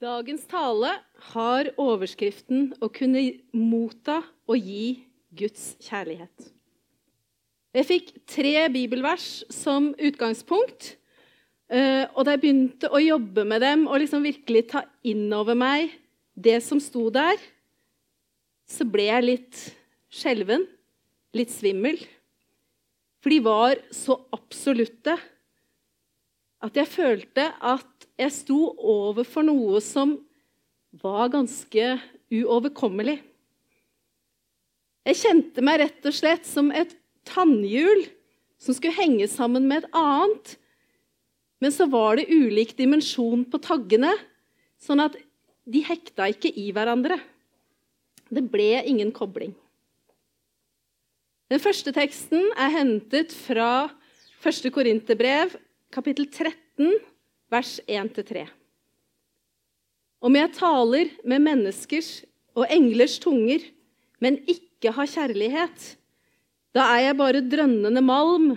Dagens tale har overskriften 'Å kunne motta og gi Guds kjærlighet'. Jeg fikk tre bibelvers som utgangspunkt. eh, Og da jeg begynte å jobbe med dem og liksom virkelig ta inn over meg det som sto der, så ble jeg litt skjelven, litt svimmel. For de var så absolutte at jeg følte at jeg sto overfor noe som var ganske uoverkommelig. Jeg kjente meg rett og slett som et tannhjul som skulle henge sammen med et annet. Men så var det ulik dimensjon på taggene, sånn at de hekta ikke i hverandre. Det ble ingen kobling. Den første teksten er hentet fra 1. Korinterbrev, kapittel 13, vers 1-3. Om jeg taler med menneskers og englers tunger, men ikke har kjærlighet, da er jeg bare drønnende malm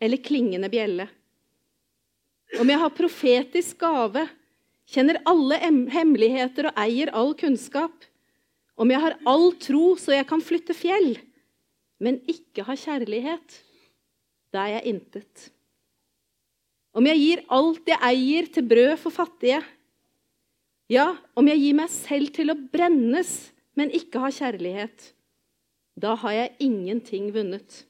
eller klingende bjelle. Om jeg har profetisk gave, kjenner alle hemmeligheter og eier all kunnskap, om jeg har all tro så jeg kan flytte fjell, men ikke har kjærlighet, da er jeg intet. Om jeg gir alt jeg eier til brød for fattige, ja, om jeg gir meg selv til å brennes, men ikke har kjærlighet, da har jeg ingenting vunnet.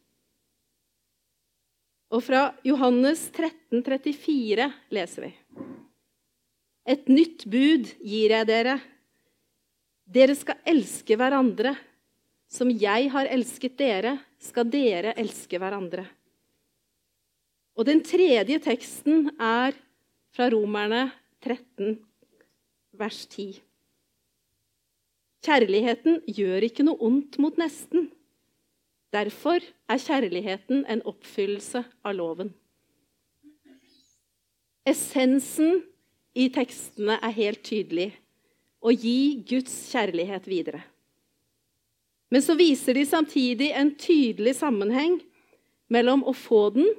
Og fra Johannes 13, 34 leser vi. Et nytt bud gir jeg dere. Dere skal elske hverandre. Som jeg har elsket dere, skal dere elske hverandre. Og den tredje teksten er fra Romerne 13, vers 10. Kjærligheten gjør ikke noe ondt mot nesten. Derfor er kjærligheten en oppfyllelse av loven. Essensen i tekstene er helt tydelig å gi Guds kjærlighet videre. Men så viser de samtidig en tydelig sammenheng mellom å få den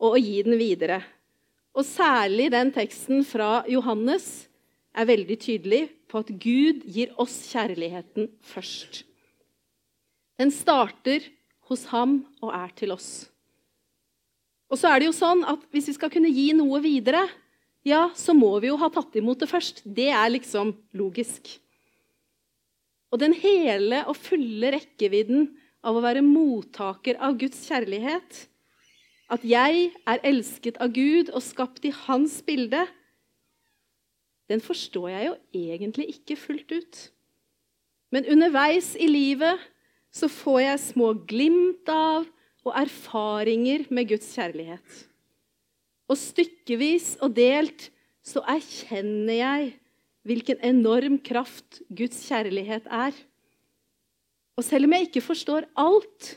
og å gi den videre. Og særlig den teksten fra Johannes er veldig tydelig på at Gud gir oss kjærligheten først. Den starter hos ham og er til oss. Og så er det jo sånn at Hvis vi skal kunne gi noe videre, ja, så må vi jo ha tatt imot det først. Det er liksom logisk. Og den hele og fulle rekkevidden av å være mottaker av Guds kjærlighet, at jeg er elsket av Gud og skapt i hans bilde, den forstår jeg jo egentlig ikke fullt ut. Men underveis i livet så får jeg små glimt av og erfaringer med Guds kjærlighet. Og stykkevis og delt så erkjenner jeg hvilken enorm kraft Guds kjærlighet er. Og selv om jeg ikke forstår alt,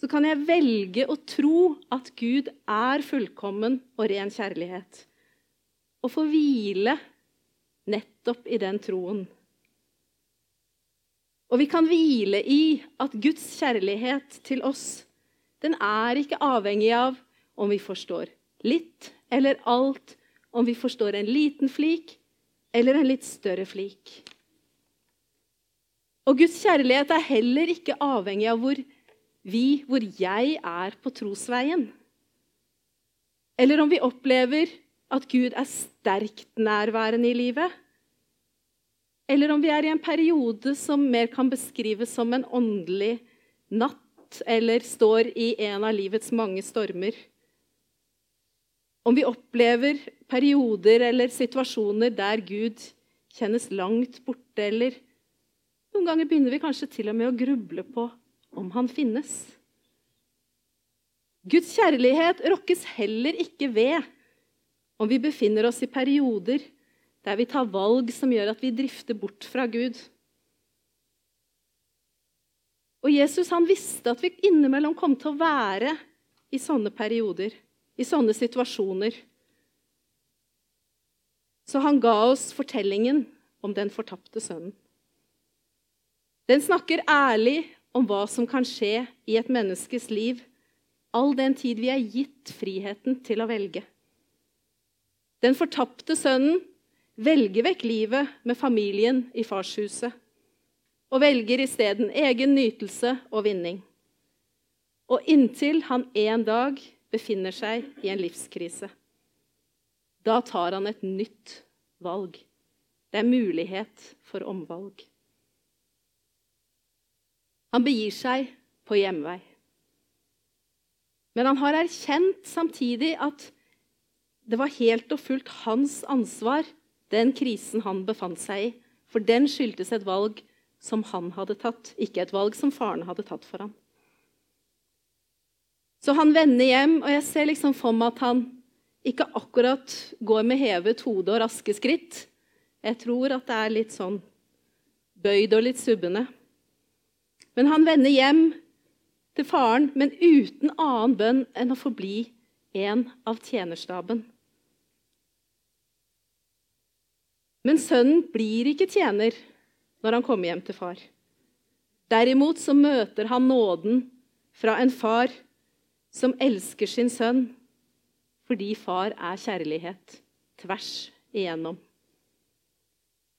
så kan jeg velge å tro at Gud er fullkommen og ren kjærlighet. Og få hvile nettopp i den troen. Og vi kan hvile i at Guds kjærlighet til oss den er ikke avhengig av om vi forstår litt eller alt, om vi forstår en liten flik eller en litt større flik. Og Guds kjærlighet er heller ikke avhengig av hvor vi hvor jeg er på trosveien. Eller om vi opplever at Gud er sterkt nærværende i livet. Eller om vi er i en periode som mer kan beskrives som en åndelig natt, eller står i en av livets mange stormer. Om vi opplever perioder eller situasjoner der Gud kjennes langt borte, eller noen ganger begynner vi kanskje til og med å gruble på om han finnes. Guds kjærlighet rokkes heller ikke ved om vi befinner oss i perioder der vi tar valg som gjør at vi drifter bort fra Gud. Og Jesus han visste at vi innimellom kom til å være i sånne perioder, i sånne situasjoner. Så han ga oss fortellingen om den fortapte sønnen. Den snakker ærlig om hva som kan skje i et menneskes liv, all den tid vi er gitt friheten til å velge. Den fortapte sønnen velger vekk livet med familien i farshuset og velger isteden egen nytelse og vinning. Og inntil han en dag befinner seg i en livskrise. Da tar han et nytt valg. Det er mulighet for omvalg. Han begir seg på hjemvei. Men han har erkjent samtidig at det var helt og fullt hans ansvar, den krisen han befant seg i. For den skyldtes et valg som han hadde tatt, ikke et valg som faren hadde tatt for ham. Så han vender hjem, og jeg ser liksom for meg at han ikke akkurat går med hevet hode og raske skritt. Jeg tror at det er litt sånn bøyd og litt subbende. Men han vender hjem til faren, men uten annen bønn enn å forbli en av tjenerstaben. Men sønnen blir ikke tjener når han kommer hjem til far. Derimot så møter han nåden fra en far som elsker sin sønn fordi far er kjærlighet tvers igjennom.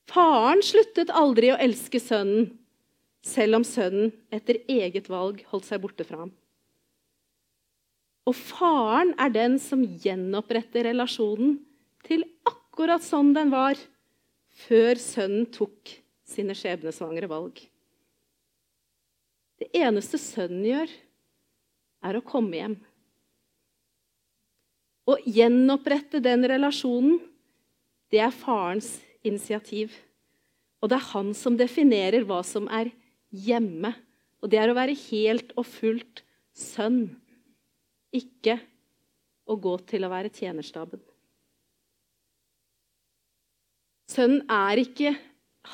Faren sluttet aldri å elske sønnen, selv om sønnen etter eget valg holdt seg borte fra ham. Og faren er den som gjenoppretter relasjonen til akkurat sånn den var før sønnen tok sine skjebnesvangre valg. Det eneste sønnen gjør, er å komme hjem. Å gjenopprette den relasjonen, det er farens initiativ. Og det er han som definerer hva som er hjemme. Og det er å være helt og fullt sønn, ikke å gå til å være tjenerstaben. Sønnen er ikke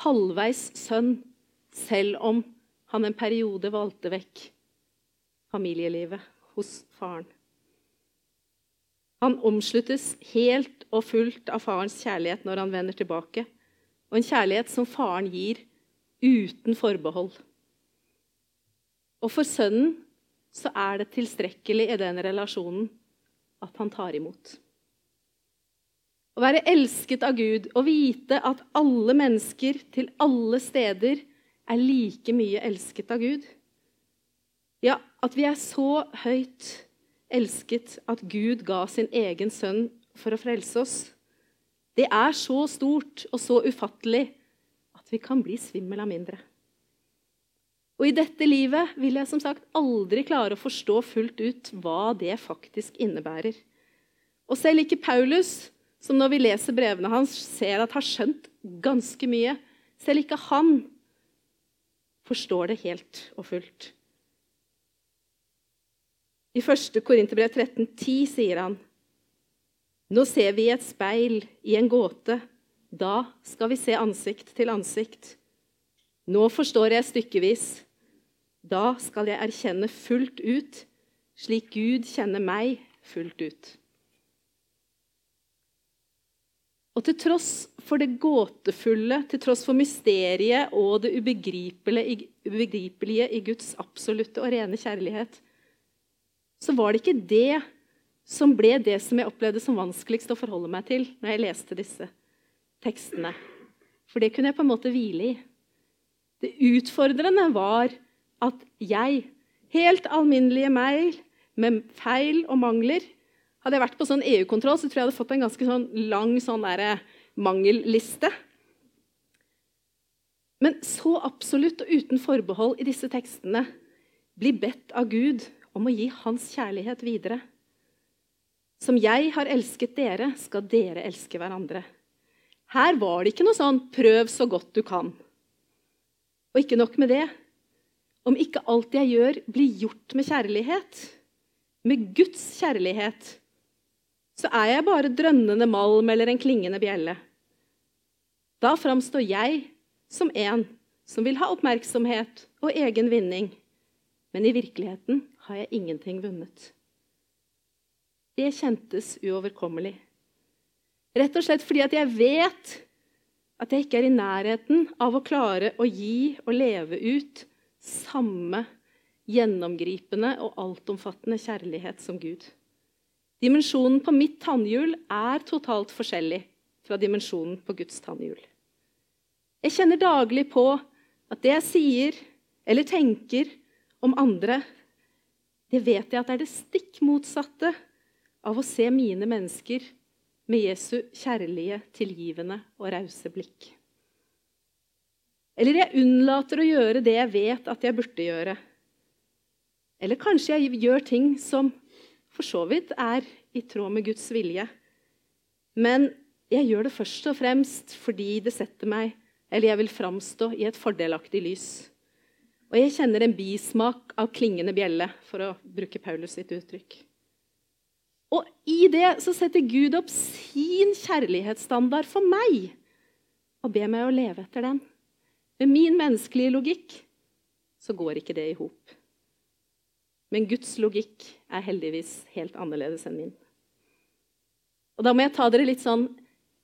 halvveis sønn, selv om han en periode valgte vekk familielivet hos faren. Han omsluttes helt og fullt av farens kjærlighet når han vender tilbake, og en kjærlighet som faren gir uten forbehold. Og for sønnen så er det tilstrekkelig i den relasjonen at han tar imot. Å være elsket av Gud og vite at alle mennesker til alle steder er like mye elsket av Gud. Ja, at vi er så høyt elsket at Gud ga sin egen sønn for å frelse oss. Det er så stort og så ufattelig at vi kan bli svimmel av mindre. Og I dette livet vil jeg som sagt aldri klare å forstå fullt ut hva det faktisk innebærer. Og selv ikke Paulus, som når vi leser brevene hans, ser at har skjønt ganske mye. Selv ikke han forstår det helt og fullt. I 1. Korinterbrev 13,10 sier han Nå ser vi i et speil, i en gåte. Da skal vi se ansikt til ansikt. Nå forstår jeg stykkevis. Da skal jeg erkjenne fullt ut, slik Gud kjenner meg fullt ut. Og til tross for det gåtefulle, til tross for mysteriet og det ubegripelige, i Guds absolutte og rene kjærlighet, så var det ikke det som ble det som jeg opplevde som vanskeligst å forholde meg til når jeg leste disse tekstene. For det kunne jeg på en måte hvile i. Det utfordrende var at jeg, helt alminnelige meg, med feil og mangler, hadde jeg vært på sånn EU-kontroll, så tror jeg jeg hadde fått en ganske sånn lang sånn eh, mangelliste. Men så absolutt og uten forbehold i disse tekstene blir bedt av Gud om å gi hans kjærlighet videre. Som jeg har elsket dere, skal dere elske hverandre. Her var det ikke noe sånn 'prøv så godt du kan'. Og ikke nok med det. Om ikke alt jeg gjør, blir gjort med kjærlighet, med Guds kjærlighet, så er jeg bare drønnende malm eller en klingende bjelle. Da framstår jeg som en som vil ha oppmerksomhet og egen vinning. Men i virkeligheten har jeg ingenting vunnet. Det kjentes uoverkommelig. Rett og slett fordi at jeg vet at jeg ikke er i nærheten av å klare å gi og leve ut samme gjennomgripende og altomfattende kjærlighet som Gud. Dimensjonen på mitt tannhjul er totalt forskjellig fra dimensjonen på Guds tannhjul. Jeg kjenner daglig på at det jeg sier eller tenker om andre, det vet jeg at er det stikk motsatte av å se mine mennesker med Jesu kjærlige, tilgivende og rause blikk. Eller jeg unnlater å gjøre det jeg vet at jeg burde gjøre. Eller kanskje jeg gjør ting som for så vidt er i tråd med Guds vilje. Men jeg gjør det først og fremst fordi det setter meg, eller jeg vil framstå i et fordelaktig lys. Og jeg kjenner en bismak av klingende bjelle, for å bruke Paulus sitt uttrykk. Og i det så setter Gud opp sin kjærlighetsstandard for meg og ber meg å leve etter den. Med min menneskelige logikk så går ikke det i hop. Men Guds logikk er heldigvis helt annerledes enn min. Og Da må jeg ta dere litt sånn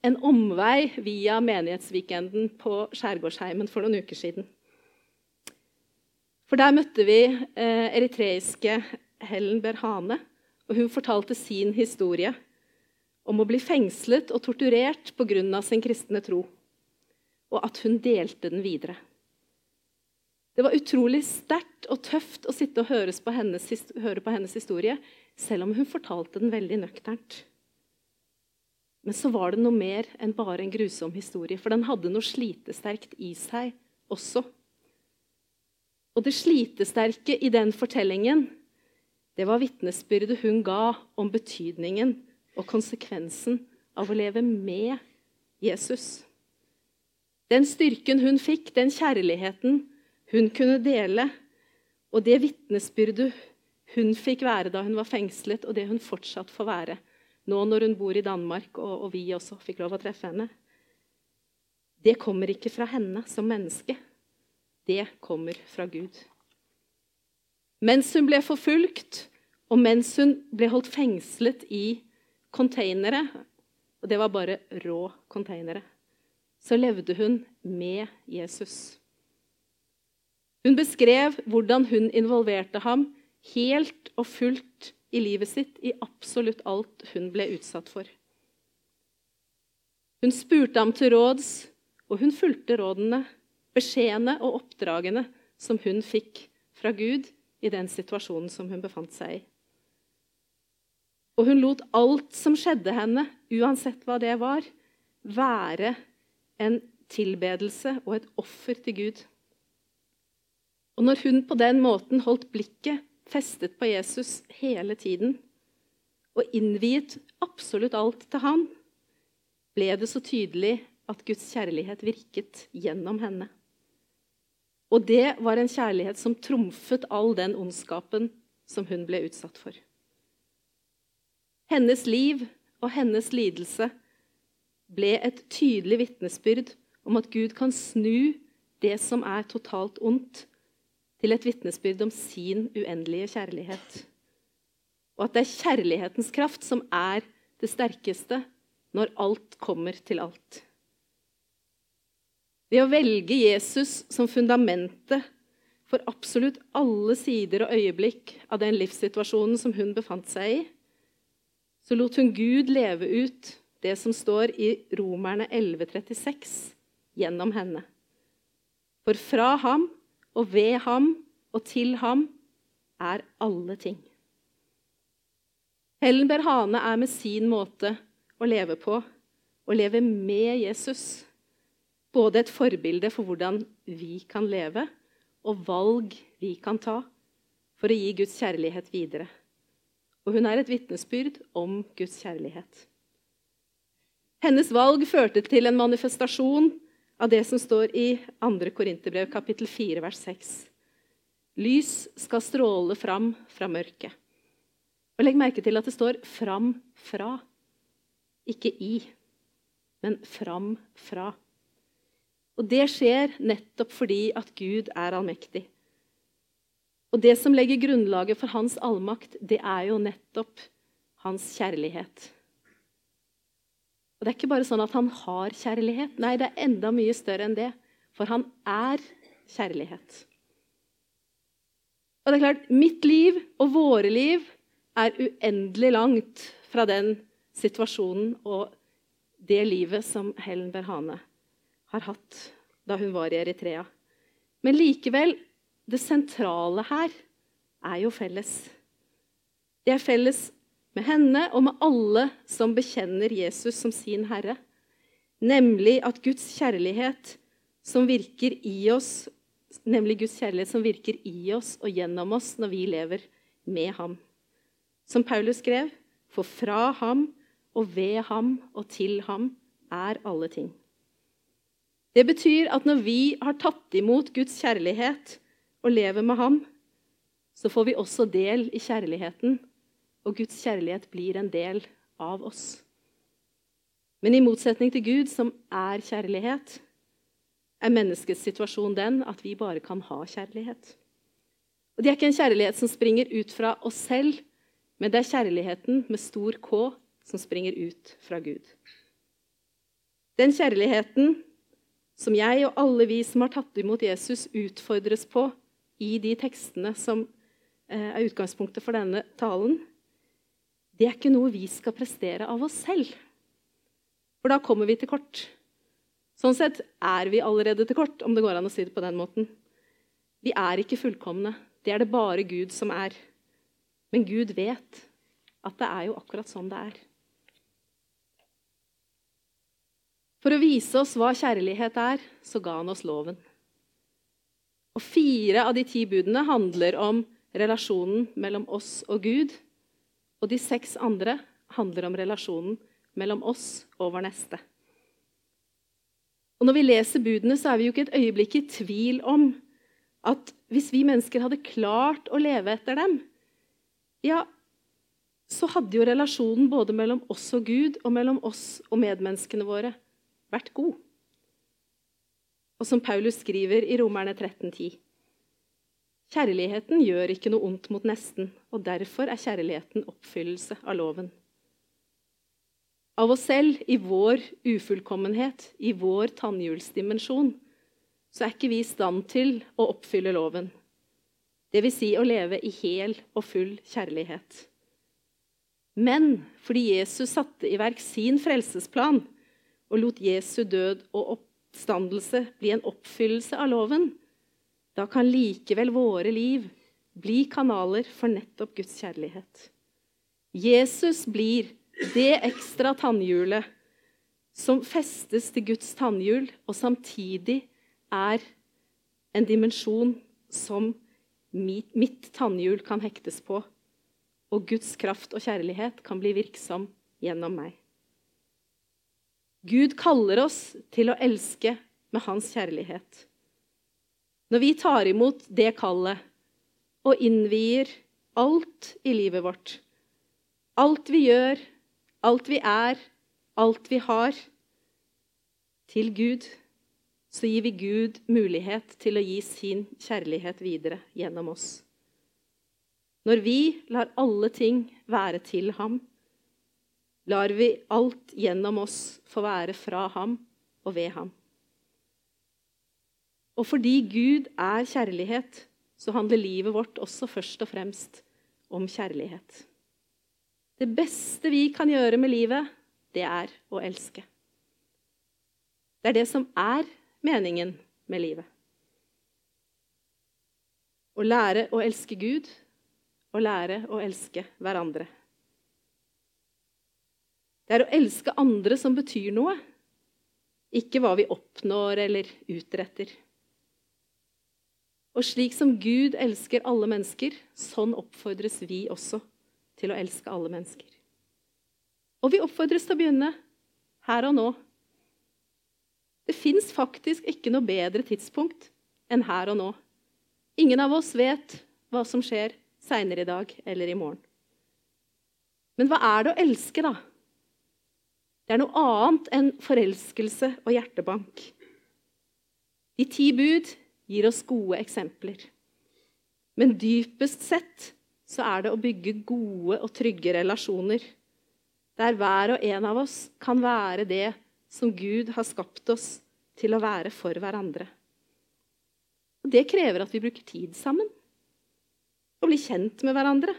en omvei via menighetsweekenden på Skjærgårdsheimen for noen uker siden. For der møtte vi eh, eritreiske Helen Berhane. Og hun fortalte sin historie om å bli fengslet og torturert pga. sin kristne tro og at hun delte den videre. Det var utrolig sterkt og tøft å sitte og høre på, hennes, historie, selv om hun fortalte den veldig nøkternt. Men så var det noe mer enn bare en grusom historie, for den hadde noe slitesterkt i seg også. Og det slitesterke i den fortellingen, det var vitnesbyrdet hun ga om betydningen og konsekvensen av å leve med Jesus. Den styrken hun fikk, den kjærligheten hun kunne dele, og det vitnesbyrdet hun fikk være da hun var fengslet, og det hun fortsatt får være nå når hun bor i Danmark, og, og vi også fikk lov å treffe henne, det kommer ikke fra henne som menneske. Det kommer fra Gud. Mens hun ble forfulgt, og mens hun ble holdt fengslet i containere Og det var bare rå containere så levde hun med Jesus. Hun beskrev hvordan hun involverte ham helt og fullt i livet sitt, i absolutt alt hun ble utsatt for. Hun spurte ham til råds, og hun fulgte rådene, beskjedene og oppdragene som hun fikk fra Gud i den situasjonen som hun befant seg i. Og hun lot alt som skjedde henne, uansett hva det var, være en tilbedelse og et offer til Gud. Og når hun på den måten holdt blikket festet på Jesus hele tiden og innviet absolutt alt til han, ble det så tydelig at Guds kjærlighet virket gjennom henne. Og det var en kjærlighet som trumfet all den ondskapen som hun ble utsatt for. Hennes liv og hennes lidelse ble et tydelig vitnesbyrd om at Gud kan snu det som er totalt ondt, til et vitnesbyrd om sin uendelige kjærlighet. Og at det er kjærlighetens kraft som er det sterkeste når alt kommer til alt. Ved å velge Jesus som fundamentet for absolutt alle sider og øyeblikk av den livssituasjonen som hun befant seg i, så lot hun Gud leve ut det som står i Romerne 11,36 gjennom henne. For fra ham og ved ham og til ham er alle ting. Helen Berhane er med sin måte å leve på, å leve med Jesus, både et forbilde for hvordan vi kan leve, og valg vi kan ta for å gi Guds kjærlighet videre. Og hun er et vitnesbyrd om Guds kjærlighet. Hennes valg førte til en manifestasjon av det som står i 2. Korinterbrev kapittel 4, vers 6. Lys skal stråle fram fra mørket. Og Legg merke til at det står 'fram fra', ikke 'i', men 'fram fra'. Og Det skjer nettopp fordi at Gud er allmektig. Og Det som legger grunnlaget for hans allmakt, det er jo nettopp hans kjærlighet. Det er ikke bare sånn at han har kjærlighet. Nei, det er enda mye større enn det. For han er kjærlighet. Og det er klart, mitt liv og våre liv er uendelig langt fra den situasjonen og det livet som Helen Berhane har hatt da hun var i Eritrea. Men likevel, det sentrale her er jo felles. Det er felles med henne og med alle som bekjenner Jesus som sin herre. Nemlig at Guds kjærlighet som virker i oss, nemlig Guds kjærlighet som virker i oss og gjennom oss når vi lever med ham. Som Paulus skrev, for fra ham og ved ham og til ham er alle ting. Det betyr at når vi har tatt imot Guds kjærlighet og lever med ham, så får vi også del i kjærligheten, og Guds kjærlighet blir en del av oss. Men i motsetning til Gud, som er kjærlighet, er menneskets situasjon den at vi bare kan ha kjærlighet. Og Det er ikke en kjærlighet som springer ut fra oss selv, men det er kjærligheten med stor K som springer ut fra Gud. Den kjærligheten som jeg og alle vi som har tatt imot Jesus, utfordres på i de tekstene som eh, er utgangspunktet for denne talen, det er ikke noe vi skal prestere av oss selv. For da kommer vi til kort. Sånn sett er vi allerede til kort, om det går an å si det på den måten. Vi er ikke fullkomne. Det er det bare Gud som er. Men Gud vet at det er jo akkurat sånn det er. For å vise oss hva kjærlighet er, så ga han oss loven. Og Fire av de ti budene handler om relasjonen mellom oss og Gud. Og de seks andre handler om relasjonen mellom oss og vår neste. Og Når vi leser budene, så er vi jo ikke et øyeblikk i tvil om at hvis vi mennesker hadde klart å leve etter dem, ja, så hadde jo relasjonen både mellom oss og Gud og mellom oss og medmenneskene våre vært god. Og som Paulus skriver i Romerne 13,10.: Kjærligheten gjør ikke noe ondt mot nesten, og derfor er kjærligheten oppfyllelse av loven. Av oss selv, i vår ufullkommenhet, i vår tannhjulsdimensjon, så er ikke vi i stand til å oppfylle loven. Dvs. Si å leve i hel og full kjærlighet. Men fordi Jesus satte i verk sin frelsesplan og lot Jesu død og oppstandelse bli en oppfyllelse av loven, da kan likevel våre liv bli kanaler for nettopp Guds kjærlighet. Jesus blir det ekstra tannhjulet som festes til Guds tannhjul, og samtidig er en dimensjon som mitt, mitt tannhjul kan hektes på. Og Guds kraft og kjærlighet kan bli virksom gjennom meg. Gud kaller oss til å elske med hans kjærlighet. Når vi tar imot det kallet og innvier alt i livet vårt, alt vi gjør, alt vi er, alt vi har, til Gud, så gir vi Gud mulighet til å gi sin kjærlighet videre gjennom oss. Når vi lar alle ting være til ham, lar vi alt gjennom oss få være fra ham og ved ham. Og fordi Gud er kjærlighet, så handler livet vårt også først og fremst om kjærlighet. Det beste vi kan gjøre med livet, det er å elske. Det er det som er meningen med livet. Å lære å elske Gud og lære å elske hverandre. Det er å elske andre som betyr noe, ikke hva vi oppnår eller utretter. Og slik som Gud elsker alle mennesker, sånn oppfordres vi også til å elske alle mennesker. Og vi oppfordres til å begynne her og nå det fins faktisk ikke noe bedre tidspunkt enn her og nå. Ingen av oss vet hva som skjer seinere i dag eller i morgen. Men hva er det å elske, da? Det er noe annet enn forelskelse og hjertebank. De ti bud gir oss gode eksempler. Men dypest sett så er det å bygge gode og trygge relasjoner. Der hver og en av oss kan være det som Gud har skapt oss til å være for hverandre. Og Det krever at vi bruker tid sammen og blir kjent med hverandre.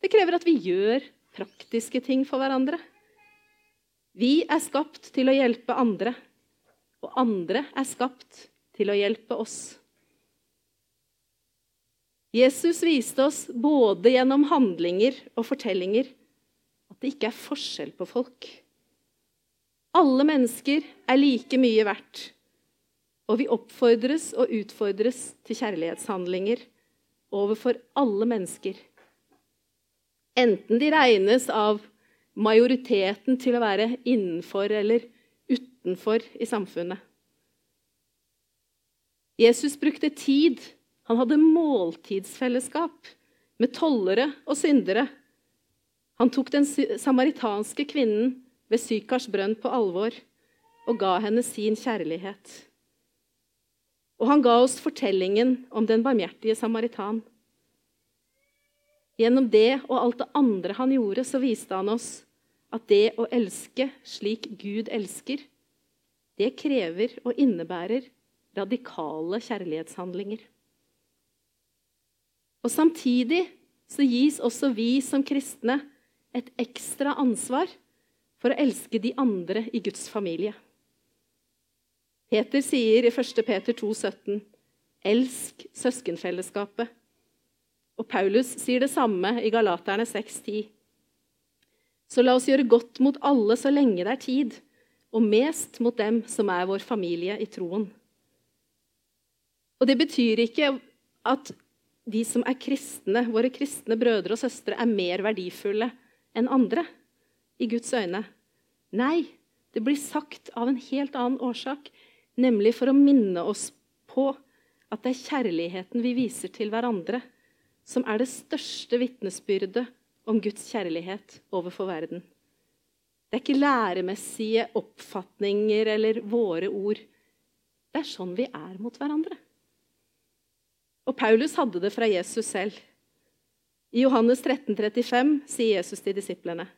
Det krever at vi gjør praktiske ting for hverandre. Vi er skapt til å hjelpe andre, og andre er skapt til å hjelpe oss. Jesus viste oss både gjennom handlinger og fortellinger at det ikke er forskjell på folk. Alle mennesker er like mye verdt, og vi oppfordres og utfordres til kjærlighetshandlinger overfor alle mennesker. Enten de regnes av majoriteten til å være innenfor eller utenfor i samfunnet. Jesus brukte tid. Han hadde måltidsfellesskap med tollere og syndere. Han tok den samaritanske kvinnen ved Sykars brønn på alvor og ga henne sin kjærlighet. Og han ga oss fortellingen om den barmhjertige samaritan. Gjennom det og alt det andre han gjorde, så viste han oss at det å elske slik Gud elsker, det krever og innebærer radikale kjærlighetshandlinger. Og Samtidig så gis også vi som kristne et ekstra ansvar for å elske de andre i Guds familie. Peter sier i 1. Peter 2,17.: Elsk søskenfellesskapet. Og Paulus sier det samme i Galaterne 6,10. Så la oss gjøre godt mot alle så lenge det er tid, og mest mot dem som er vår familie i troen. Og Det betyr ikke at de som er kristne, våre kristne brødre og søstre, er mer verdifulle enn andre i Guds øyne. Nei, det blir sagt av en helt annen årsak, nemlig for å minne oss på at det er kjærligheten vi viser til hverandre, som er det største vitnesbyrdet om Guds kjærlighet overfor verden. Det er ikke læremessige oppfatninger eller våre ord. Det er sånn vi er mot hverandre. Og Paulus hadde det fra Jesus selv. I Johannes 13, 35 sier Jesus til disiplene.: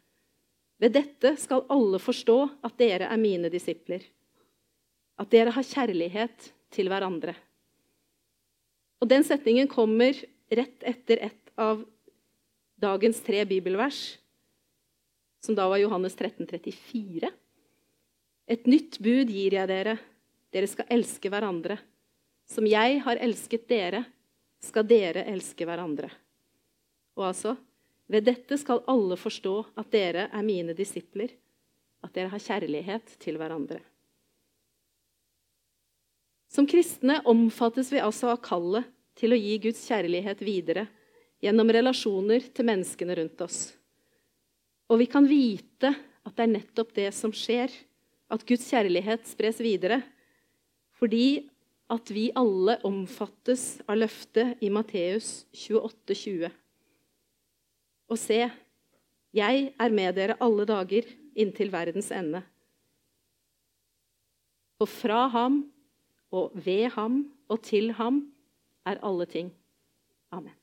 Ved dette skal alle forstå at dere er mine disipler. At dere har kjærlighet til hverandre. Og Den setningen kommer rett etter et av dagens tre bibelvers, som da var Johannes 13, 34. Et nytt bud gir jeg dere. Dere skal elske hverandre. Som jeg har elsket dere, skal dere elske hverandre. Og altså ved dette skal alle forstå at dere er mine disipler, at dere har kjærlighet til hverandre. Som kristne omfattes vi altså av kallet til å gi Guds kjærlighet videre gjennom relasjoner til menneskene rundt oss. Og vi kan vite at det er nettopp det som skjer, at Guds kjærlighet spres videre, fordi at vi alle omfattes av løftet i Matteus 28, 20. Og se, jeg er med dere alle dager inntil verdens ende. For fra ham og ved ham og til ham er alle ting. Amen.